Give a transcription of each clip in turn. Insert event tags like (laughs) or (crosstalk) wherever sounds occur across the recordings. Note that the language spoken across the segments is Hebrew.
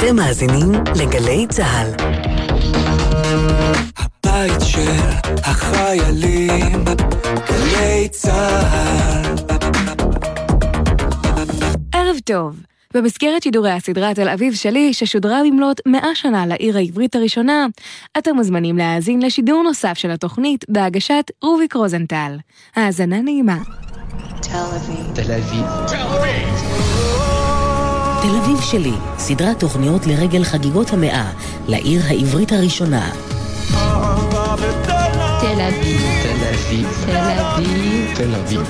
אתם מאזינים לגלי צה"ל. הבית של החיילים, גלי צה"ל. ערב טוב. במסגרת שידורי הסדרה תל אביב שלי, ששודרה במלאת 100 שנה לעיר העברית הראשונה, אתם מוזמנים להאזין לשידור נוסף של התוכנית בהגשת רוביק רוזנטל. האזנה נעימה. תל אביב. תל אביב. תל אביב שלי, סדרת תוכניות לרגל חגיגות המאה לעיר העברית הראשונה. תל אביב. תל אביב. תל אביב. תל אביב.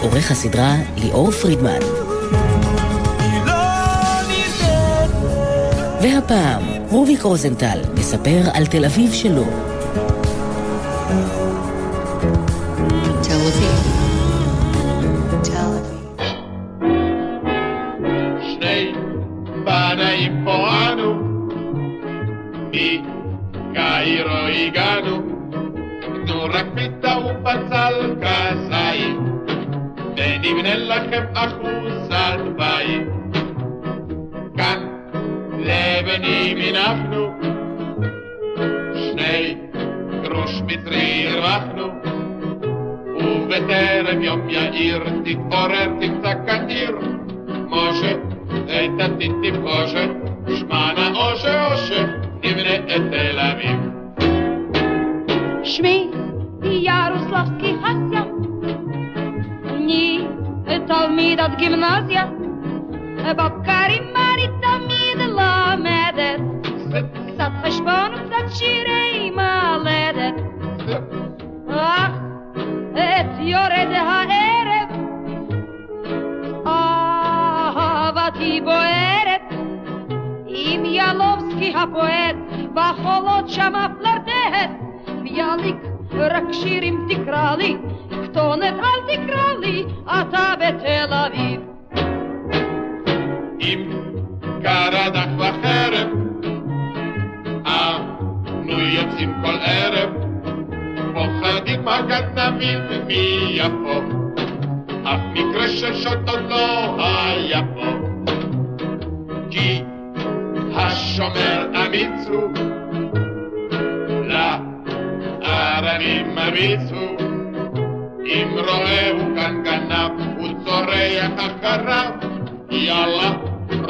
עורך הסדרה ליאור פרידמן. והפעם, רוביק רוזנטל מספר על תל אביב שלו. בנאים פה אנו, מקהירו הגענו, תנו רק פיתה ובצל כזית, ונבנה לכם אחוזת בית. כאן לבנים הנחנו, שני גרוש מצרי הרווחנו, ובטרם יום יאיר תתעורר תמצא כאן עיר משה, eta titi bože, šmana ože oše, divne etel aviv. Šmi i Jaroslavski hasja, ni Talmidat gimnazija, babka Rima. בוערת, עם ילובסקי הפועט, בחולות שמה פלרטט, ביאליק רק שירים תקרא לי, כתונת אל תקרא לי, אתה בתל אביב. אם קרדך וחרב, אנו יוצאים כל ערב, פוחדים הגנבים מיפו, אף מקרה של שוד עוד לא היה פה. כי השומר לערבים מריץ הוא, אם רואהו כאן גנב, הוא צורח אחריו, יאללה,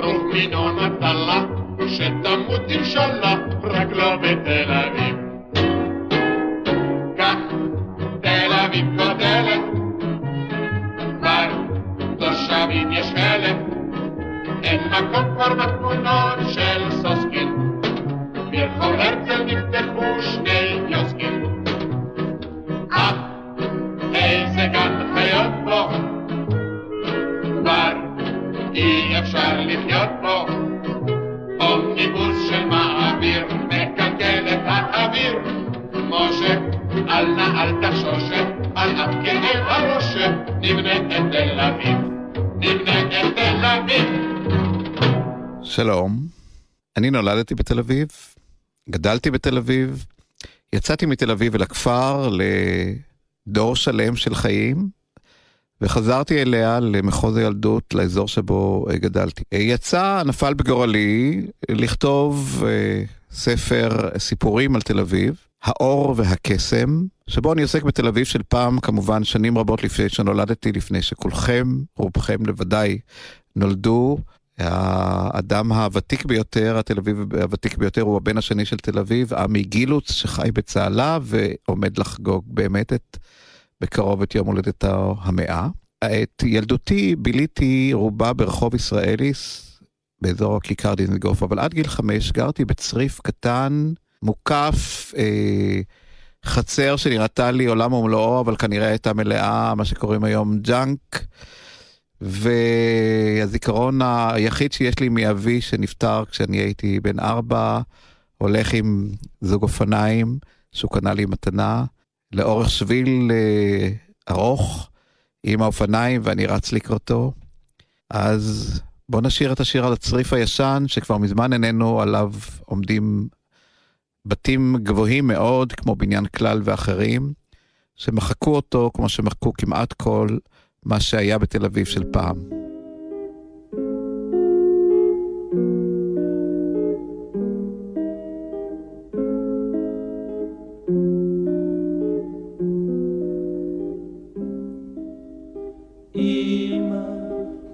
רוב מינו נטלה, שתמות אינשאללה, רק לא בתל אביב. כך תל אביב גודלת, כבר תושבים יש אלף, אין מקום כבר בתמונות של סוסקין, ברחוב הרצל נפתחו שני קיוסקים. אך איזה גן חיות פה, כבר אי אפשר לחיות פה. אומניבוס של מעביר מקלקל את האוויר. משה, אל נא אל תחשוש, על אף כאב הראש, נבנה את תל אביב. נבנה את תל אביב. שלום, אני נולדתי בתל אביב, גדלתי בתל אביב, יצאתי מתל אביב אל הכפר לדור שלם של חיים, וחזרתי אליה למחוז הילדות, לאזור שבו אה, גדלתי. אה, יצא, נפל בגורלי, לכתוב אה, ספר סיפורים על תל אביב, האור והקסם, שבו אני עוסק בתל אביב של פעם, כמובן שנים רבות לפני שנולדתי, לפני שכולכם, רובכם לוודאי, נולדו. האדם הוותיק ביותר, התל אביב הוותיק ביותר, הוא הבן השני של תל אביב, עמי גילוץ, שחי בצהלה ועומד לחגוג באמת את, בקרוב את יום הולדתו המאה. את ילדותי ביליתי רובה ברחוב ישראליס, באזור הכיכר דיזנגוף, אבל עד גיל חמש גרתי בצריף קטן, מוקף, אה, חצר שנראתה לי עולם ומלואו, אבל כנראה הייתה מלאה, מה שקוראים היום junk. והזיכרון היחיד שיש לי מאבי שנפטר כשאני הייתי בן ארבע, הולך עם זוג אופניים שהוא קנה לי מתנה, לאורך שביל אה, ארוך עם האופניים ואני רץ לקראתו. אז בוא נשאיר את השיר על הצריף הישן שכבר מזמן איננו עליו עומדים בתים גבוהים מאוד כמו בניין כלל ואחרים, שמחקו אותו כמו שמחקו כמעט כל מה שהיה בתל אביב של פעם.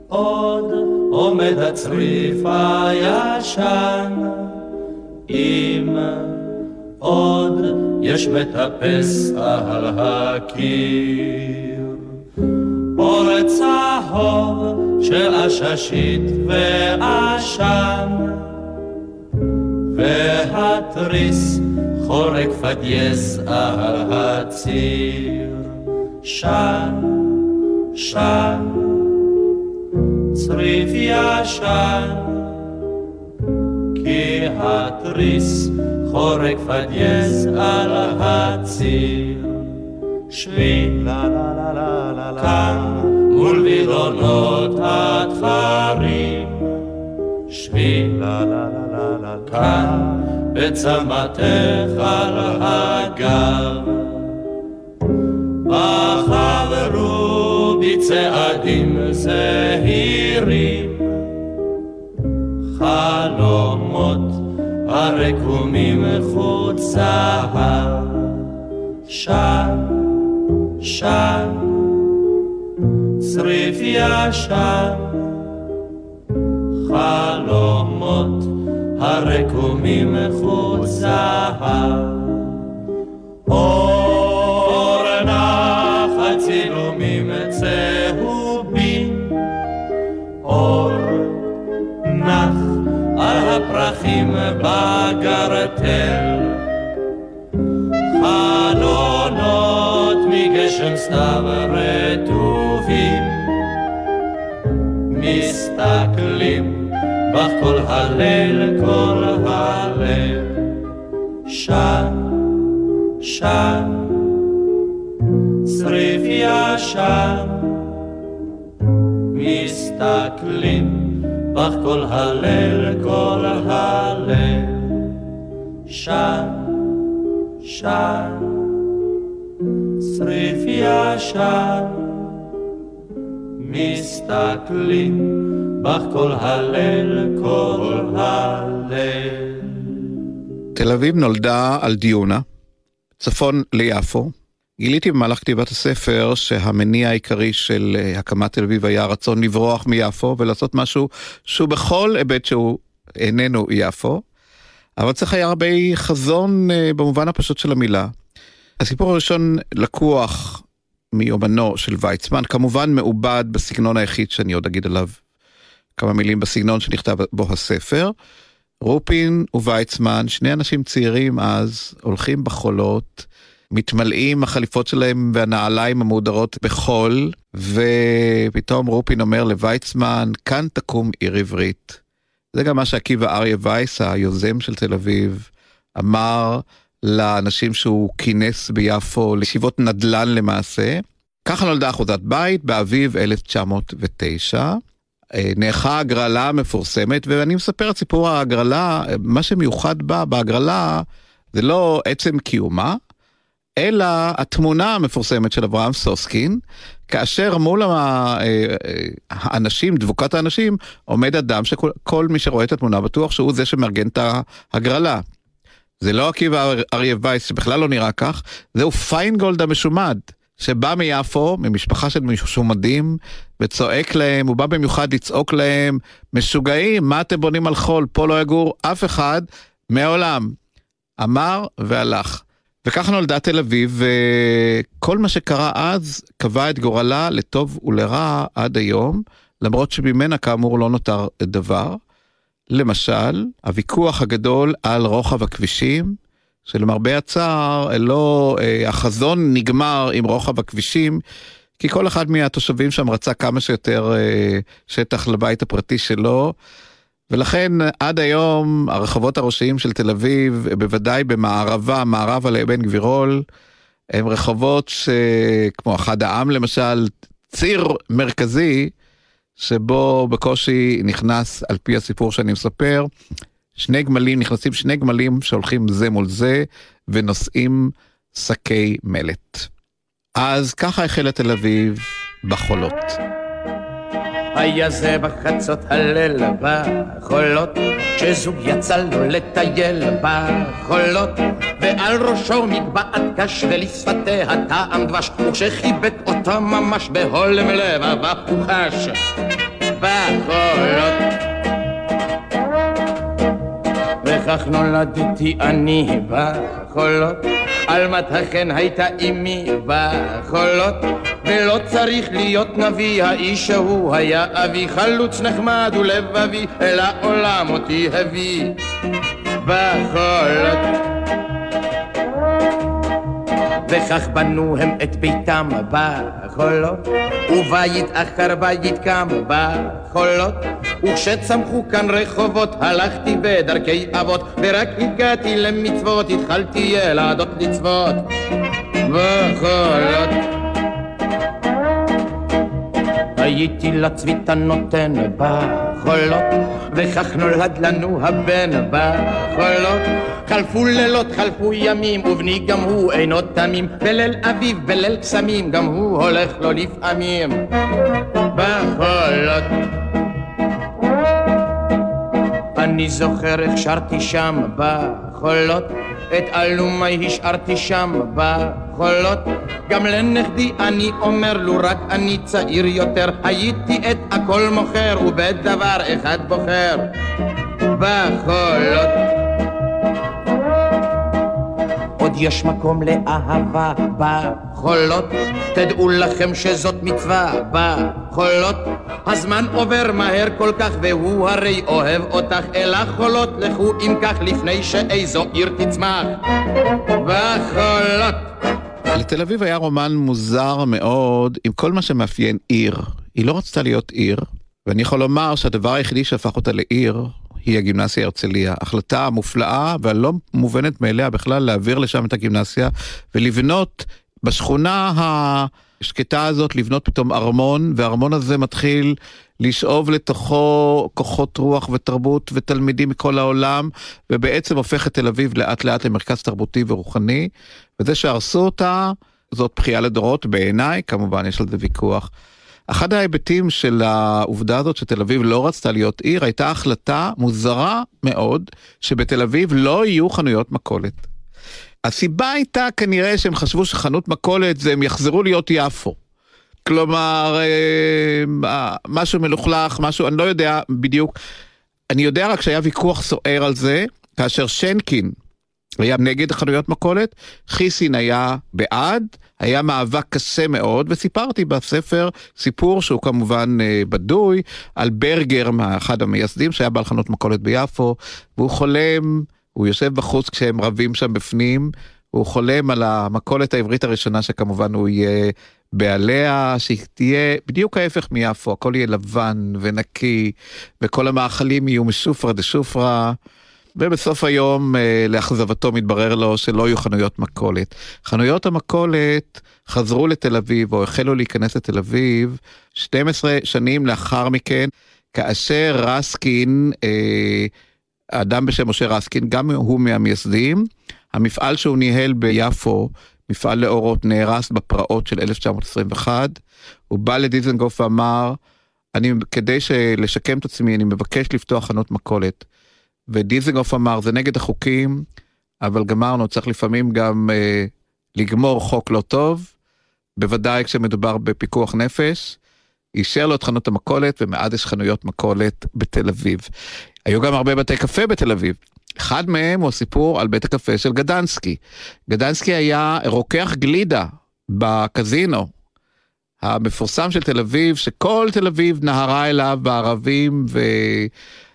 עוד עומד הצריף הישן, אם עוד יש מטפס על הקיר. אור צהוב של עששית ועשן, והתריס חורק פדייס הציר. שן, שן, צריף ישן, כי התריס חורק פדייס על הציר. שבי כאן מול וילונות התכרים. שבי כאן בצמתך על הגב. בחברו בצעדים זהירים, חלומות הרקומים חוצה, שם, שם, צריף ישן, חלומות הרקומים חוצה. אור נחל צילומים צהובים, אור נח על הפרחים בגרטל, מגשם סתיו רטובים, מסתכלים בך כל הליל, כל הלב, שם שם, צריף ישן, מסתכלים בך כל הליל, כל שם, שם, צריף ישן, מסתכלים בך כל הליל, כל הלב. תל אביב נולדה על דיונה, צפון ליפו. גיליתי במהלך כתיבת הספר שהמניע העיקרי של אה, הקמת תל אביב היה הרצון לברוח מיפו ולעשות משהו שהוא בכל היבט שהוא איננו יפו. אבל צריך היה הרבה חזון אה, במובן הפשוט של המילה. הסיפור הראשון לקוח מיומנו של ויצמן, כמובן מעובד בסגנון היחיד שאני עוד אגיד עליו כמה מילים בסגנון שנכתב בו הספר. רופין וויצמן, שני אנשים צעירים אז, הולכים בחולות, מתמלאים החליפות שלהם והנעליים המהודרות בחול, ופתאום רופין אומר לויצמן, כאן תקום עיר עברית. זה גם מה שעקיבא אריה וייס, היוזם של תל אביב, אמר לאנשים שהוא כינס ביפו, לישיבות נדל"ן למעשה. ככה נולדה אחוזת בית באביב 1909. נערכה הגרלה המפורסמת, ואני מספר את סיפור ההגרלה, מה שמיוחד בה בהגרלה זה לא עצם קיומה, אלא התמונה המפורסמת של אברהם סוסקין, כאשר מול האנשים, דבוקת האנשים, עומד אדם שכל מי שרואה את התמונה בטוח שהוא זה שמארגן את ההגרלה. זה לא עקיבא אריה וייס שבכלל לא נראה כך, זהו פיינגולד המשומד. שבא מיפו, ממשפחה של משומדים, וצועק להם, הוא בא במיוחד לצעוק להם, משוגעים, מה אתם בונים על חול? פה לא יגור אף אחד מעולם. אמר והלך. וכך נולדה תל אביב, וכל מה שקרה אז קבע את גורלה לטוב ולרע עד היום, למרות שממנה כאמור לא נותר דבר. למשל, הוויכוח הגדול על רוחב הכבישים, שלמרבה הצער, לא, אה, החזון נגמר עם רוחב הכבישים, כי כל אחד מהתושבים שם רצה כמה שיותר אה, שטח לבית הפרטי שלו, ולכן עד היום הרחובות הראשיים של תל אביב, בוודאי במערבה, מערבה לאבן גבירול, הם רחובות שכמו אחד העם למשל, ציר מרכזי, שבו בקושי נכנס, על פי הסיפור שאני מספר, שני גמלים, נכנסים שני גמלים שהולכים זה מול זה ונושאים שקי מלט. אז ככה החלה תל אביב בחולות. היה זה בחצות הליל בחולות, כשזוג יצא לו לטייל בחולות, ועל ראשו מגבעת קש ולשפתיה טעם דבש, וכשחיבק אותה ממש בהולם לבבה הוא חש. בחולות. וכך נולדתי אני בחולות, עלמת החן הייתה אמי בחולות, ולא צריך להיות נביא, האיש ההוא היה אבי, חלוץ נחמד ולבבי, אל העולם אותי הביא. בחולות. וכך בנו הם את ביתם בחולות, ובית אחר בית קם בחולות, וכשצמחו כאן רחובות הלכתי בדרכי אבות, ורק הגעתי למצוות התחלתי ילדות לצוות בחולות. הייתי לצביתה נותן בחולות, וכך נולד לנו הבן בחולות. חלפו לילות, חלפו ימים, ובני גם הוא אינו תמים, בליל אביב, בליל קסמים, גם הוא הולך לו לפעמים בחולות. אני זוכר איך שרתי שם בחולות, את אלומי השארתי שם בחולות. גם לנכדי אני אומר לו רק אני צעיר יותר, הייתי את הכל מוכר ובדבר אחד בוחר בחולות. יש מקום לאהבה בחולות, תדעו לכם שזאת מצווה בחולות. הזמן עובר מהר כל כך והוא הרי אוהב אותך אל החולות, לכו אם כך לפני שאיזו עיר תצמח בחולות. לתל אביב היה רומן מוזר מאוד עם כל מה שמאפיין עיר. היא לא רצתה להיות עיר, ואני יכול לומר שהדבר היחידי שהפך אותה לעיר היא הגימנסיה הרצליה. החלטה מופלאה והלא מובנת מאליה בכלל להעביר לשם את הגימנסיה ולבנות בשכונה השקטה הזאת, לבנות פתאום ארמון, והארמון הזה מתחיל לשאוב לתוכו כוחות רוח ותרבות ותלמידים מכל העולם, ובעצם הופך את תל אביב לאט לאט למרכז תרבותי ורוחני, וזה שהרסו אותה, זאת בכייה לדורות בעיניי, כמובן יש על זה ויכוח. אחד ההיבטים של העובדה הזאת שתל אביב לא רצתה להיות עיר, הייתה החלטה מוזרה מאוד, שבתל אביב לא יהיו חנויות מכולת. הסיבה הייתה כנראה שהם חשבו שחנות מכולת זה הם יחזרו להיות יפו. כלומר, אה, משהו מלוכלך, משהו, אני לא יודע בדיוק. אני יודע רק שהיה ויכוח סוער על זה, כאשר שנקין היה נגד חנויות מכולת, חיסין היה בעד, היה מאבק קשה מאוד, וסיפרתי בספר סיפור שהוא כמובן אה, בדוי, על ברגר, אחד המייסדים שהיה בעל חנות מכולת ביפו, והוא חולם, הוא יושב בחוץ כשהם רבים שם בפנים, הוא חולם על המכולת העברית הראשונה שכמובן הוא יהיה בעליה, שהיא תהיה בדיוק ההפך מיפו, הכל יהיה לבן ונקי, וכל המאכלים יהיו משופרא דשופרא. ובסוף היום אה, לאכזבתו מתברר לו שלא יהיו חנויות מכולת. חנויות המכולת חזרו לתל אביב או החלו להיכנס לתל אביב 12 שנים לאחר מכן, כאשר רסקין, אה, אדם בשם משה רסקין, גם הוא מהמייסדים, המפעל שהוא ניהל ביפו, מפעל לאורות, נהרס בפרעות של 1921, הוא בא לדיזנגוף ואמר, אני, כדי לשקם את עצמי, אני מבקש לפתוח חנות מכולת. ודיזנגוף אמר, זה נגד החוקים, אבל גמרנו, צריך לפעמים גם אה, לגמור חוק לא טוב, בוודאי כשמדובר בפיקוח נפש. אישר לו את חנות המכולת, ומאז יש חנויות מכולת בתל אביב. היו גם הרבה בתי קפה בתל אביב. אחד מהם הוא הסיפור על בית הקפה של גדנסקי. גדנסקי היה רוקח גלידה בקזינו המפורסם של תל אביב, שכל תל אביב נהרה אליו בערבים.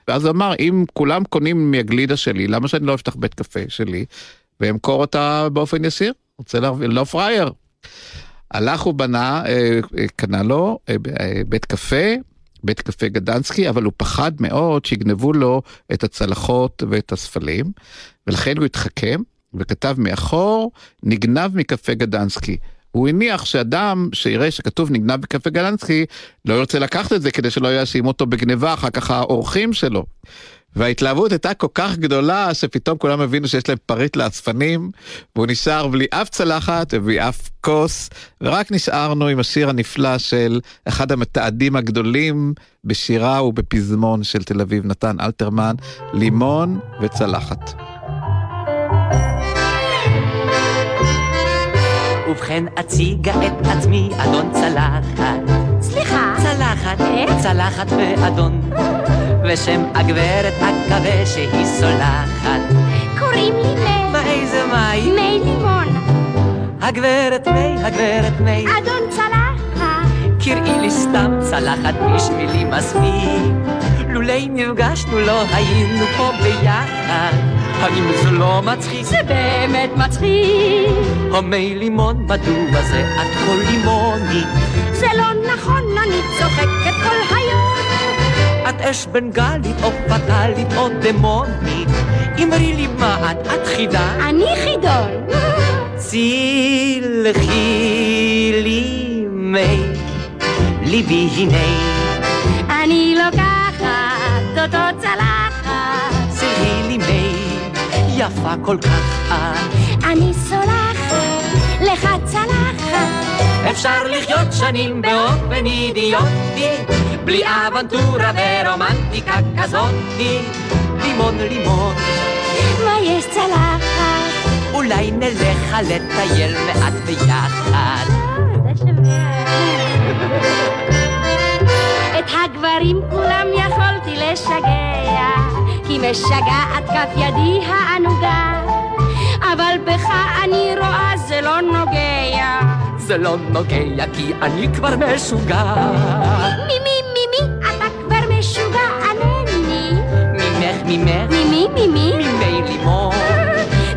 ואז אמר, אם כולם קונים מהגלידה שלי, למה שאני לא אפתח בית קפה שלי ואמכור אותה באופן ישיר? רוצה להרוויח, לא פראייר. הלך ובנה, אה, אה, קנה לו אה, בית קפה, בית קפה גדנסקי, אבל הוא פחד מאוד שיגנבו לו את הצלחות ואת הספלים, ולכן הוא התחכם וכתב מאחור, נגנב מקפה גדנסקי. הוא הניח שאדם שיראה שכתוב נגנב בקפה גלנסקי, לא ירצה לקחת את זה כדי שלא יאשימו אותו בגניבה אחר כך האורחים שלו. וההתלהבות הייתה כל כך גדולה שפתאום כולם הבינו שיש להם פריט לאספנים והוא נשאר בלי אף צלחת ובלי אף כוס ורק נשארנו עם השיר הנפלא של אחד המתעדים הגדולים בשירה ובפזמון של תל אביב נתן אלתרמן, לימון וצלחת. ובכן אציגה את עצמי, אדון צלחת. סליחה. צלחת. צלחת, צלחת באדון, ושם הגברת אקווה שהיא סולחת. קוראים לי מי. מה איזה מי? מי לימון. הגברת מי, הגברת מי. אדון צלחת. קראי לי סתם צלחת בשבילי מספיק. לולי נפגשנו לא היינו פה ביחד. האם זה לא מצחיק? זה באמת מצחיק. המי לימון, מדוע זה את כל לימונית? זה לא נכון, אני צוחקת כל היום. את אש בנגלית או פטאלית או דמונית. אמרי לי מה את, את חידה? אני חידון. צילחי לי מי, ליבי הנה. אני אותו צלחת. צילחי לי מי, יפה כל כך את. אני סולחת לך צלחת. אפשר לחיות שנים באופן אידיוטי, בלי אבנטורה ורומנטיקה כזאתי. לימון לימון, מה יש צלחת? אולי נלך לטייל מעט ביחד. את הגברים כולם יכולתי לשגע, כי משגעת כף ידי הענוגה, אבל בך אני רואה זה לא נוגע. זה לא נוגע כי אני כבר משוגע. ממי ממי אתה כבר משוגע ענני. ממך ממך ממי ממי? ממי לימון.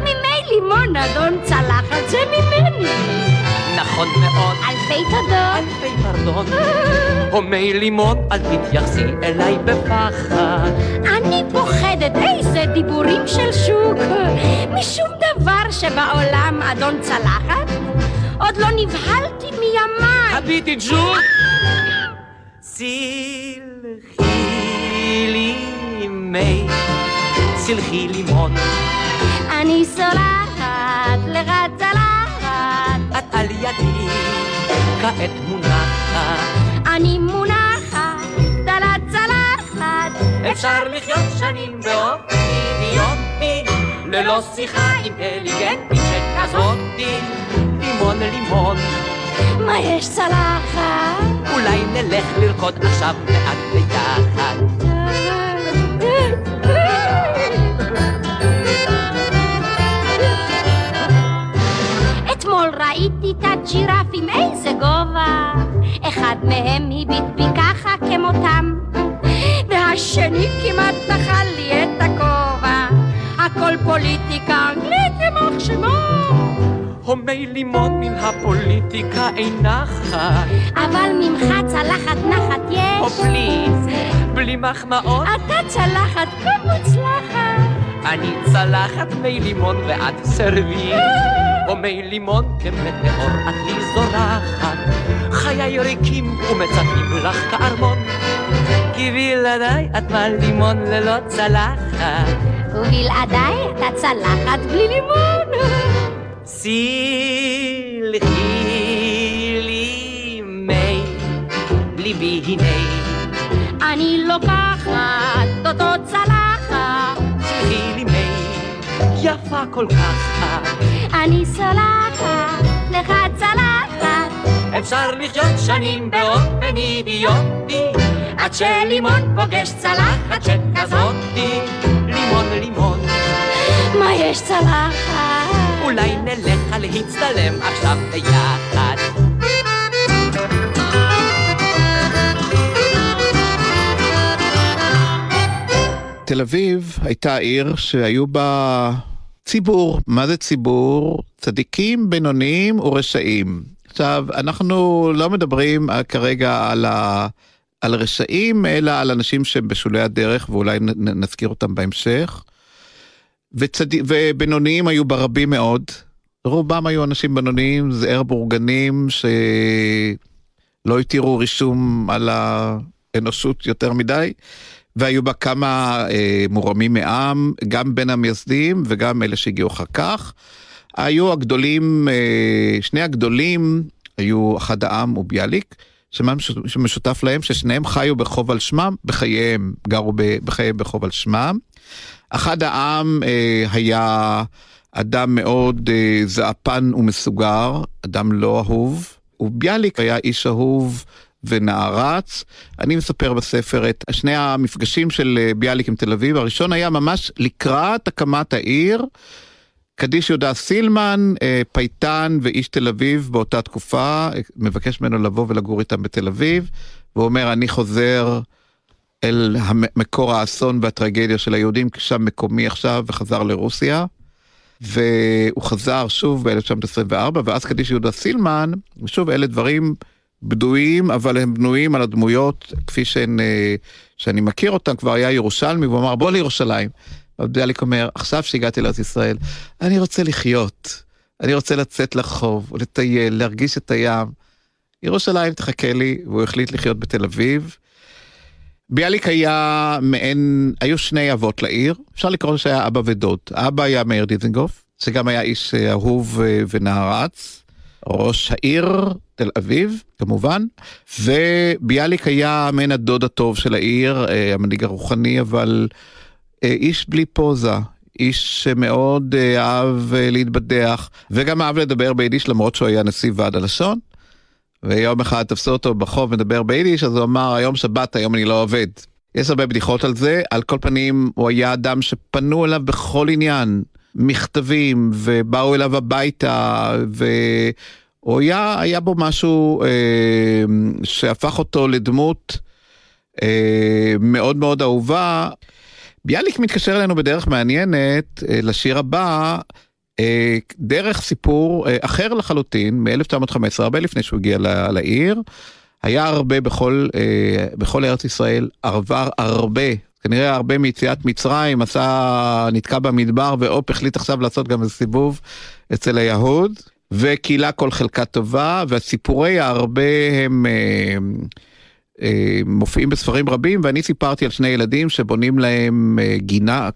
ממי לימון אדון צלחת זה ממני. נכון מאוד. אלפי תודות. אלפי פרדון. הומי לימון, אל תתייחסי אליי בפחד. אני פוחדת, איזה דיבורים של שוק. משום דבר שבעולם, אדון צלחת, עוד לא נבהלתי מימיי. הביטי ג'וק! סלחי לי מי, סלחי לימון. אני סולחת לך צלחת. על ידי, כעת מונחת. אני מונחת על הצלחת. אפשר לחיות שנים באופן אידיוטי, ללא שיחה אינטליגנטית שכזאתי. לימון לימון, מה יש צלחת? אולי נלך לרקוד עכשיו מעט ביחד. הג'ירפים, איזה גובה. אחד מהם הביט בי ככה כמותם, והשני כמעט נחל לי את הכובע. הכל פוליטיקה אנגלית יימח שמו. הומי לימון מן הפוליטיקה אינה חי. אבל ממך צלחת נחת או יש. פליז, בלי מחמאות, אתה צלחת כה מוצלחת. אני צלחת מי לימון ואת סרבי. (laughs) או מי לימון כמטאור את לי זורחת. חיי ריקים ומצפים לך כארמון. כי בלעדיי את מה לימון ללא צלחת. ובלעדיי אתה צלחת בלי לימון. סלחי לי מי, ליבי הנה. אני לוקחת אותו צלחת. יפה כל כך. אני סולחת לך צלחת. אפשר לחיות שנים באופן אידיוטי, עד שלימון פוגש צלחת שכזאתי. לימון לימון, מה יש צלחת? אולי נלך להצטלם עכשיו ביחד. תל אביב הייתה עיר שהיו בה ציבור. מה זה ציבור? צדיקים, בינוניים ורשעים. עכשיו, אנחנו לא מדברים אה, כרגע על, ה... על רשעים, אלא על אנשים שהם בשולי הדרך, ואולי נזכיר אותם בהמשך. וצד... ובינוניים היו בה רבים מאוד. רובם היו אנשים בינוניים, זעיר בורגנים, שלא התירו רישום על האנושות יותר מדי. והיו בה כמה אה, מורמים מעם, גם בין המייסדים וגם אלה שהגיעו אחר כך. היו הגדולים, אה, שני הגדולים היו אחד העם וביאליק, שמשותף להם ששניהם חיו בחוב על שמם, בחייהם, גרו ב- בחייהם בחוב על שמם. אחד העם אה, היה אדם מאוד אה, זעפן ומסוגר, אדם לא אהוב, וביאליק היה איש אהוב ונערץ. אני מספר בספר את שני המפגשים של אה, ביאליק עם תל אביב. הראשון היה ממש לקראת הקמת העיר. קדיש יהודה סילמן, אה, פייטן ואיש תל אביב באותה תקופה, אה, מבקש ממנו לבוא ולגור איתם בתל אביב, והוא אומר, אני חוזר אל מקור האסון והטרגדיה של היהודים, שם מקומי עכשיו, וחזר לרוסיה. והוא חזר שוב ב-1924, ואז קדיש יהודה סילמן, ושוב, אלה דברים בדויים, אבל הם בנויים על הדמויות כפי שהן, אה, שאני מכיר אותן, כבר היה ירושלמי, והוא אמר, בוא לירושלים. ביאליק אומר, עכשיו שהגעתי לארץ ישראל, אני רוצה לחיות, אני רוצה לצאת לרחוב, לטייל, להרגיש את הים. ירושלים תחכה לי, והוא החליט לחיות בתל אביב. ביאליק היה מעין, היו שני אבות לעיר, אפשר לקרוא שהיה אבא ודוד. האבא היה מאיר דיזנגוף, שגם היה איש אה, אהוב אה, ונערץ, ראש העיר תל אביב, כמובן, וביאליק היה מעין הדוד הטוב של העיר, אה, המנהיג הרוחני, אבל איש בלי פוזה, איש שמאוד אהב להתבדח, וגם אהב לדבר ביידיש למרות שהוא היה נשיא ועד הלשון. ויום אחד תפסו אותו בחוב מדבר ביידיש, אז הוא אמר, היום שבת, היום אני לא עובד. יש הרבה בדיחות על זה, על כל פנים הוא היה אדם שפנו אליו בכל עניין, מכתבים, ובאו אליו הביתה, והוא היה, היה בו משהו אה, שהפך אותו לדמות אה, מאוד מאוד אהובה. ביאליק מתקשר אלינו בדרך מעניינת אה, לשיר הבא, אה, דרך סיפור אה, אחר לחלוטין מ-1915, הרבה לפני שהוא הגיע לעיר. היה הרבה בכל, אה, בכל ארץ ישראל, עבר הרבה, כנראה הרבה מיציאת מצרים, עשה, נתקע במדבר, ואופ החליט עכשיו לעשות גם איזה סיבוב אצל היהוד, וקהילה כל חלקה טובה, והסיפורי הרבה הם... מופיעים בספרים רבים ואני סיפרתי על שני ילדים שבונים להם גינה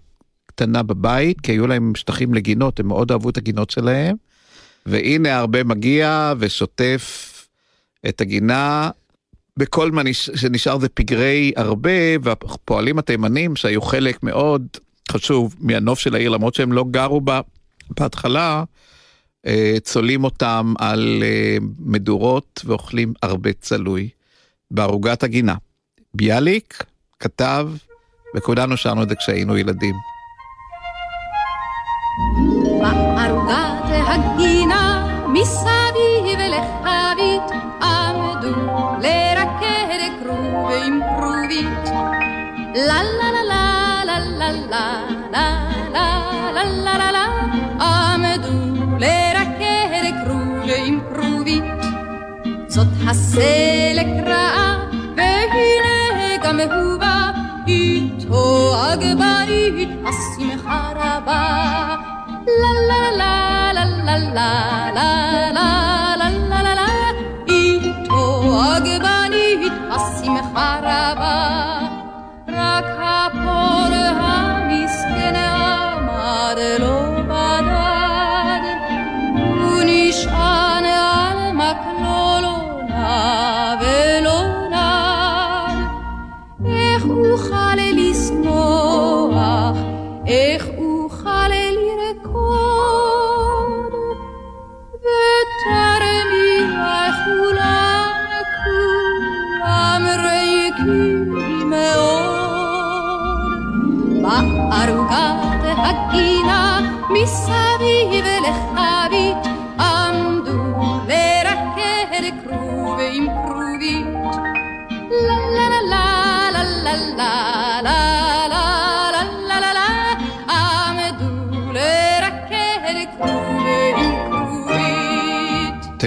קטנה בבית, כי היו להם שטחים לגינות, הם מאוד אהבו את הגינות שלהם. והנה הרבה מגיע ושוטף את הגינה. בכל מה שנשאר זה פגרי הרבה, והפועלים התימנים שהיו חלק מאוד חשוב מהנוף של העיר, למרות שהם לא גרו בה בהתחלה, אה, צולים אותם על אה, מדורות ואוכלים הרבה צלוי בערוגת הגינה. ביאליק כתב, וכולנו שרנו את זה כשהיינו ילדים. בערוגת הגינה מסביב לחבית כרובים כרובית לה לה לה לה לה לה לה לה לה לה לה לה עמדו לרקד כרובים כרובית זאת הסלק רעה והנה גם בא איתו הגברית השמחה רבה la la la la la la la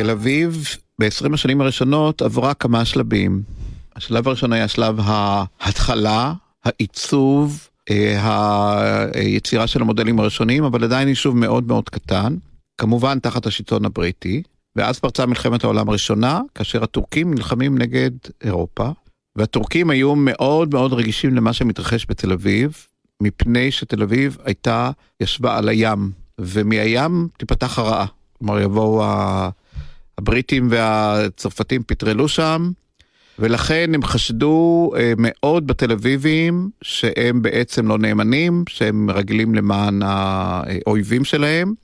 תל אביב ב-20 השנים הראשונות עברה כמה שלבים. השלב הראשון היה שלב ההתחלה, העיצוב, אה, היצירה של המודלים הראשונים, אבל עדיין יישוב מאוד מאוד קטן, כמובן תחת השלטון הבריטי, ואז פרצה מלחמת העולם הראשונה, כאשר הטורקים נלחמים נגד אירופה, והטורקים היו מאוד מאוד רגישים למה שמתרחש בתל אביב, מפני שתל אביב הייתה, ישבה על הים, ומהים תיפתח הרעה. כלומר יבואו הבריטים והצרפתים פטרלו שם, ולכן הם חשדו אה, מאוד בתל אביבים שהם בעצם לא נאמנים, שהם מרגלים למען האויבים שלהם,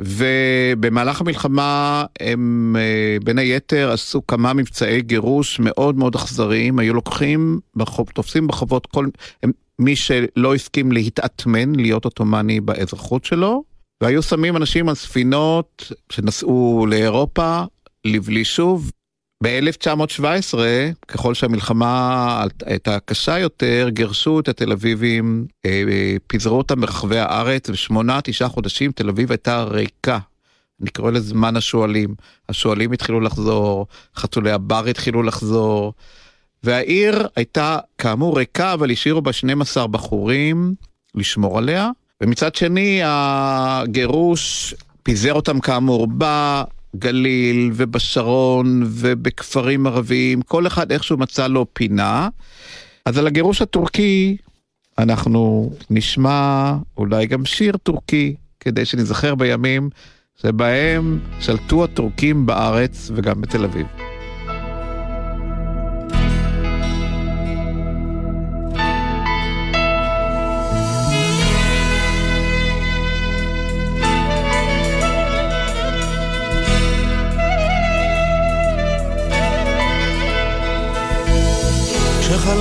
ובמהלך המלחמה הם אה, בין היתר עשו כמה מבצעי גירוש מאוד מאוד אכזריים, היו לוקחים, בחוב, תופסים בחובות כל, הם, מי שלא הסכים להתאטמן, להיות עות'מאני באזרחות שלו, והיו שמים אנשים על ספינות שנסעו לאירופה לבלי שוב. ב-1917, ככל שהמלחמה הייתה קשה יותר, גירשו את התל אביבים, אה, פיזרו אותם ברחבי הארץ, ושמונה, תשעה חודשים תל אביב הייתה ריקה. אני קורא לזה זמן השועלים. השועלים התחילו לחזור, חתולי הבר התחילו לחזור, והעיר הייתה כאמור ריקה, אבל השאירו בה 12 בחורים לשמור עליה. ומצד שני, הגירוש פיזר אותם כאמור בגליל ובשרון ובכפרים ערביים, כל אחד איכשהו מצא לו פינה. אז על הגירוש הטורקי אנחנו נשמע אולי גם שיר טורקי, כדי שנזכר בימים שבהם שלטו הטורקים בארץ וגם בתל אביב.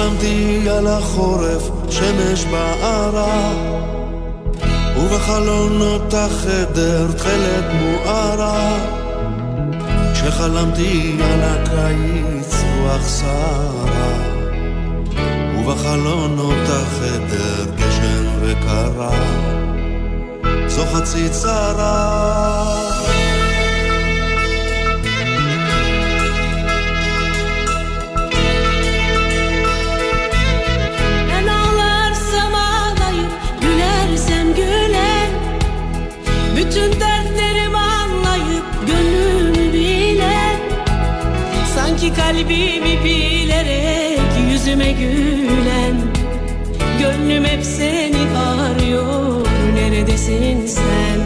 כשחלמתי על החורף, שמש בערה, ובחלונות החדר תכלת מוארה. כשחלמתי על הקיץ, רוח סערה, ובחלונות החדר גשם וקרה. זו חצי צרה. Bütün dertlerimi anlayıp gönlümü bilen Sanki kalbimi bilerek yüzüme gülen Gönlüm hep seni arıyor neredesin sen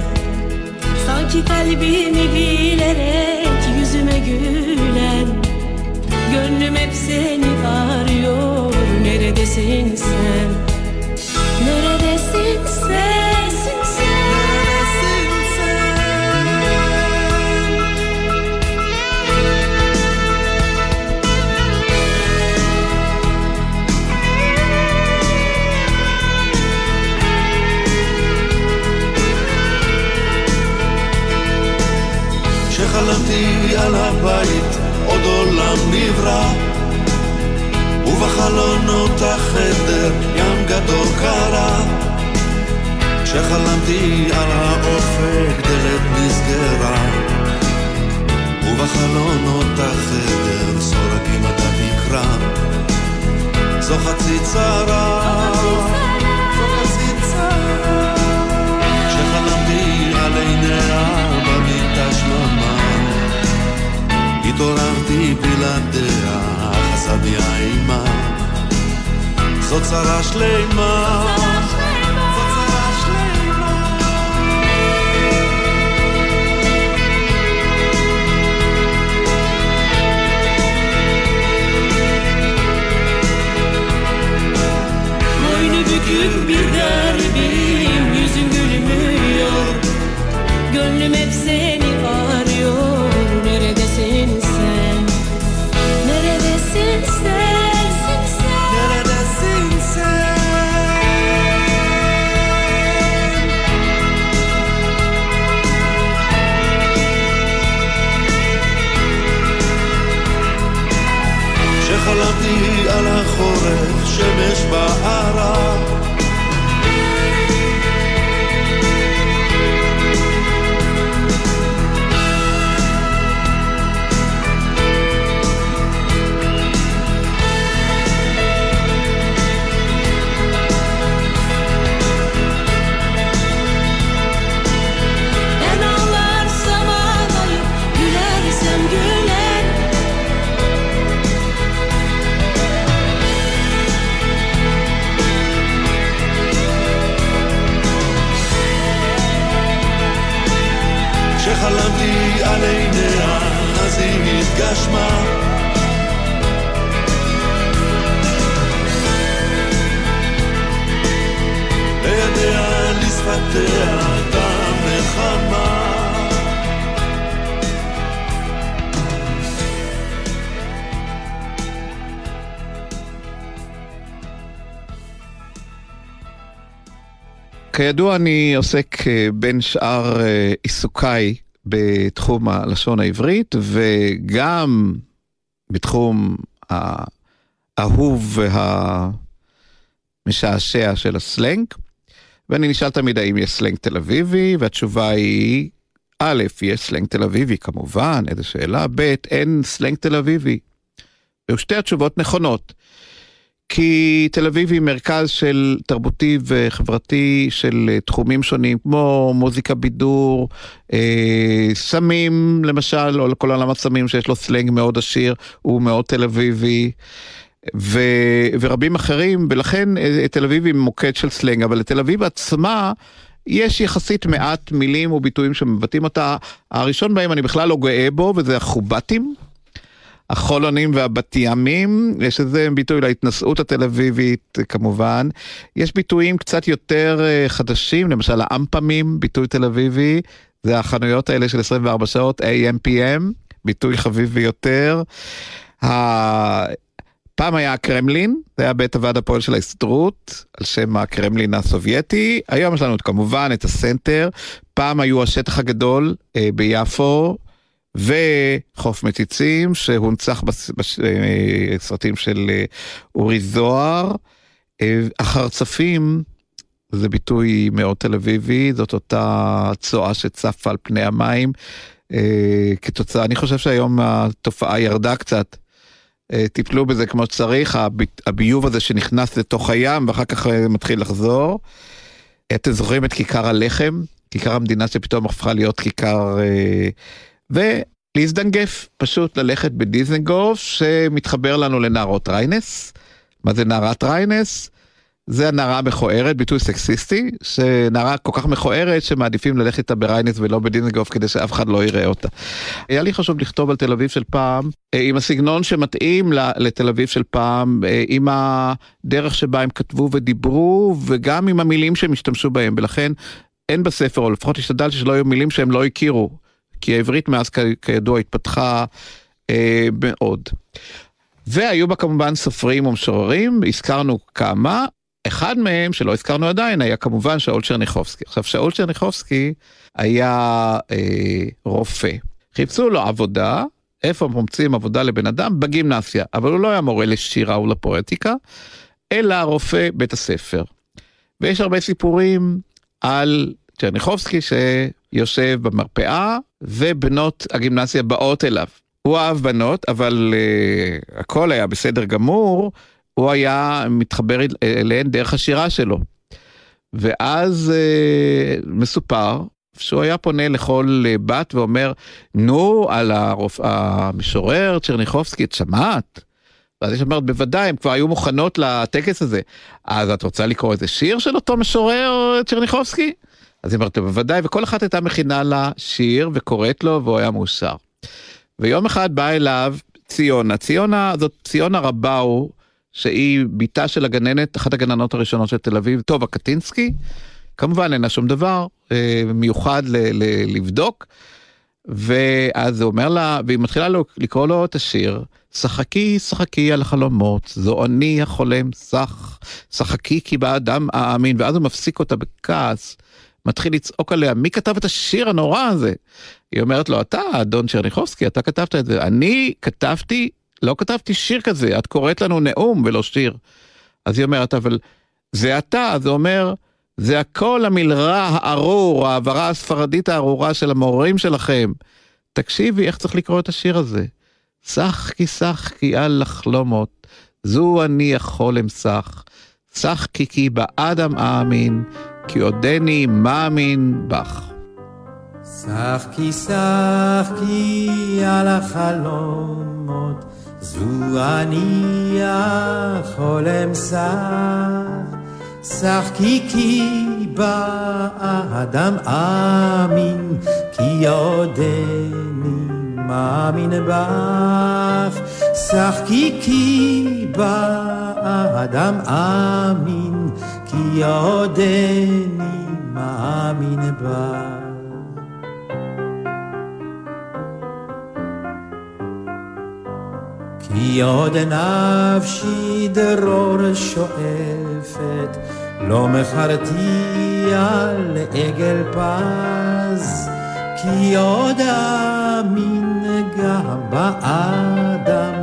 Sanki kalbimi bilerek yüzüme gülen Gönlüm hep seni arıyor Neredesin sen? נברא, ובחלונות החדר ים גדול קרה. כשחלמתי על האופק, דלת נסגרה, ובחלונות החדר סורגים עד התקרה. זו חצי צרה, התעוררתי בלעדיה, אחזה בי האימה. זו צרה שלמה. זו צרה שלמה. Boynu bükük bir garibim Yüzüm gülmüyor Gönlüm hep seni כשחלמתי על החורף, שמש בערה. גשמה יודע לשפתח את הנחמה כידוע אני עוסק אה, בין שאר אה, עיסוקיי בתחום הלשון העברית וגם בתחום האהוב והמשעשע של הסלנג. ואני נשאל תמיד האם יש סלנג תל אביבי, והתשובה היא, א', יש סלנג תל אביבי כמובן, איזה שאלה, ב', אין סלנג תל אביבי. ושתי התשובות נכונות. כי תל אביב היא מרכז של תרבותי וחברתי של אה, תחומים שונים, כמו מוזיקה בידור, אה, סמים למשל, או כל עולם הסמים שיש לו סלנג מאוד עשיר, הוא מאוד תל אביבי. ו, ורבים אחרים, ולכן אה, תל אביב היא מוקד של סלנג, אבל לתל אביב עצמה יש יחסית מעט מילים וביטויים שמבטאים אותה. הראשון בהם אני בכלל לא גאה בו, וזה החובטים. החולונים והבת-ימים, יש איזה ביטוי להתנשאות התל אביבית כמובן. יש ביטויים קצת יותר אה, חדשים, למשל האמפמים, ביטוי תל אביבי, זה החנויות האלה של 24 שעות, AM/PM, ביטוי חביב ביותר. פעם היה הקרמלין, זה היה בית הוועד הפועל של ההסתדרות, על שם הקרמלין הסובייטי. היום יש לנו את, את הסנטר. פעם היו השטח הגדול אה, ביפו, וחוף מציצים שהונצח בסרטים אה, של אה, אורי זוהר. אה, החרצפים זה ביטוי מאוד תל אביבי, זאת אותה צואה שצפה על פני המים. כתוצאה, אני חושב שהיום התופעה ירדה קצת. טיפלו בזה כמו שצריך, הביוב הזה שנכנס לתוך הים ואחר כך מתחיל לחזור. אתם זוכרים את כיכר הלחם? כיכר המדינה שפתאום הפכה להיות כיכר ולהזדנגף, פשוט ללכת בדיזנגוף שמתחבר לנו לנערות ריינס. מה זה נערת ריינס? זה הנערה המכוערת, ביטוי סקסיסטי, שנערה כל כך מכוערת שמעדיפים ללכת איתה בריינס ולא בדיזנגוף כדי שאף אחד לא יראה אותה. היה לי חשוב לכתוב על תל אביב של פעם, אה, עם הסגנון שמתאים לתל אביב של פעם, אה, עם הדרך שבה הם כתבו ודיברו, וגם עם המילים שהם השתמשו בהם, ולכן אין בספר, או לפחות השתדלתי שלא יהיו מילים שהם לא הכירו. כי העברית מאז כידוע התפתחה אה, מאוד. והיו בה כמובן סופרים ומשוררים, הזכרנו כמה, אחד מהם שלא הזכרנו עדיין היה כמובן שאול צ'רניחובסקי. עכשיו שאול צ'רניחובסקי היה אה, רופא. חיפשו לו עבודה, איפה מומצאים עבודה לבן אדם? בגימנסיה, אבל הוא לא היה מורה לשירה ולפואטיקה, אלא רופא בית הספר. ויש הרבה סיפורים על צ'רניחובסקי שיושב במרפאה ובנות הגימנסיה באות אליו. הוא אהב בנות, אבל uh, הכל היה בסדר גמור, הוא היה מתחבר אליהן דרך השירה שלו. ואז uh, מסופר שהוא היה פונה לכל uh, בת ואומר, נו, על הרופ... המשורר צ'רניחובסקי, את שמעת? ואז יש אומרת, בוודאי, הן כבר היו מוכנות לטקס הזה. אז את רוצה לקרוא איזה שיר של אותו משורר צ'רניחובסקי? אז היא אומרת לו, בוודאי, וכל אחת הייתה מכינה לה שיר וקוראת לו, והוא היה מאושר. ויום אחד באה אליו ציונה, ציונה זאת ציונה רבאו, שהיא בתה של הגננת, אחת הגננות הראשונות של תל אביב, טובה קטינסקי. כמובן אין לה שום דבר אה, מיוחד ל- ל- לבדוק. ואז הוא אומר לה, והיא מתחילה לקרוא לו את השיר, שחקי, שחקי על החלומות, זו אני החולם, שח, שחקי כי באדם אאמין, ואז הוא מפסיק אותה בכעס. מתחיל לצעוק עליה, מי כתב את השיר הנורא הזה? היא אומרת לו, אתה, אדון צ'רניחובסקי, אתה כתבת את זה. אני כתבתי, לא כתבתי שיר כזה, את קוראת לנו נאום ולא שיר. אז היא אומרת, אבל זה אתה, זה אומר, זה הכל המלרע הארור, העברה הספרדית הארורה של המורים שלכם. תקשיבי איך צריך לקרוא את השיר הזה. שחקי שחקי על לחלומות, זו אני יכול אמסך. שחקי כי באדם אאמין, כי עודני מאמין בך. שחקי שחקי על החלומות, זו אני החולם שח. שחקי כי באדם אמין, כי עודני מאמין בך. שחקי כי באדם אמין, כי עודני מאמין בה. כי עוד נפשי דרור שואפת, לא מכרתי על עגל פז, כי עוד אמין גם באדם,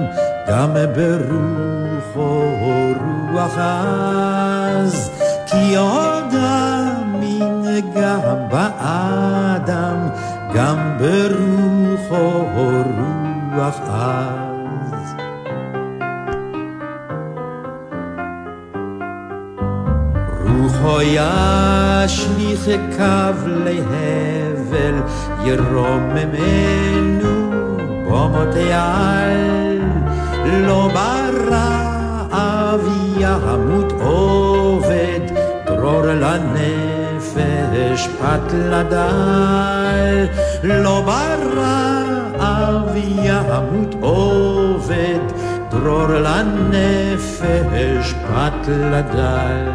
גם ברוחו רוח עז, כי עוד גם באדם, גם ברוחו רוח עז. רוחו ישליך קו להבל, ירוממנו במותי על, לא ברעב ימות עובד, דרור לנפש פת לדל, לא ברעב ימות עובד, דרור לנפש פת לדל.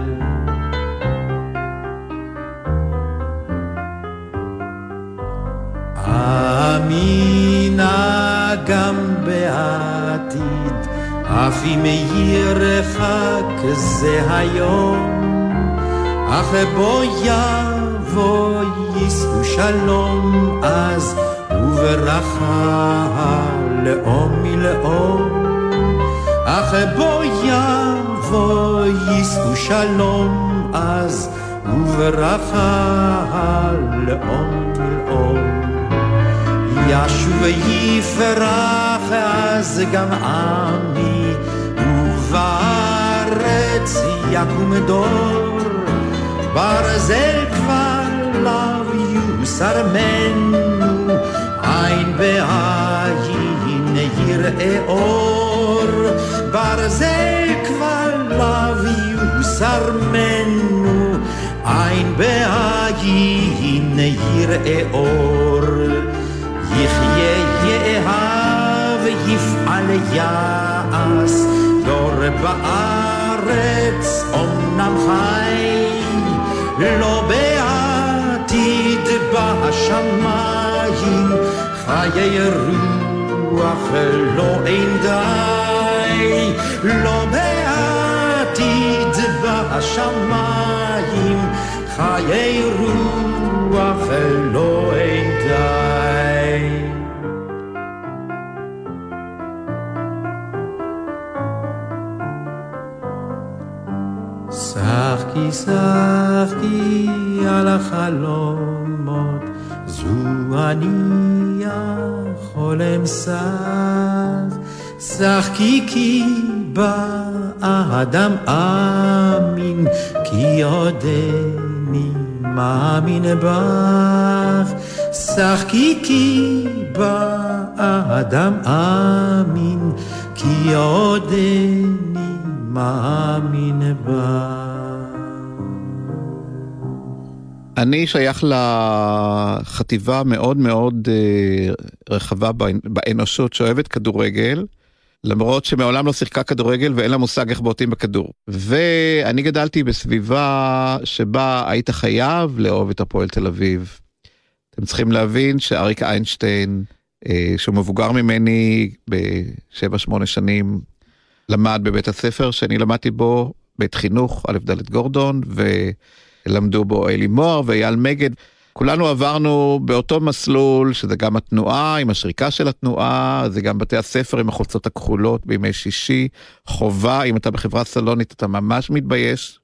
אמינה גם בעתיד, אף אם ירחק זה היום, אך בו יבוא יישאו שלום אז, וברכה לאום מלאום. אך בו יבוא יישאו שלום אז, וברכה לאום מלאום. ישוב יפרח אז גם עמי, ובארץ יקום דור, ברזל כבר לאו יוסר מנו, עין בעין יראה אור, ברזל כבר לאו יוסר מנו, עין בעין יראה אור. יחיה יאהב יפעל יעש, דור בארץ אמנם חי, לא בעתיד בשמיים, חיי רוח לא אין די, לא בעתיד בשמיים, חיי רוח לא אין די. שחקי על החלומות, זו אני החולם שח. שחקי כי באדם אמין, כי עודני מאמין בך. שחקי כי באדם אמין, כי עודני מאמין בך. אני שייך לחטיבה מאוד מאוד אה, רחבה באנושות שאוהבת כדורגל, למרות שמעולם לא שיחקה כדורגל ואין לה מושג איך בועטים בכדור. ואני גדלתי בסביבה שבה היית חייב לאהוב את הפועל תל אביב. אתם צריכים להבין שאריק איינשטיין, אה, שהוא מבוגר ממני בשבע שמונה שנים, למד בבית הספר שאני למדתי בו, בית חינוך, א' ד' גורדון, ולמדו בו אלי מוהר ואייל מגד. כולנו עברנו באותו מסלול, שזה גם התנועה עם השריקה של התנועה, זה גם בתי הספר עם החולצות הכחולות בימי שישי, חובה, אם אתה בחברה סלונית אתה ממש מתבייש.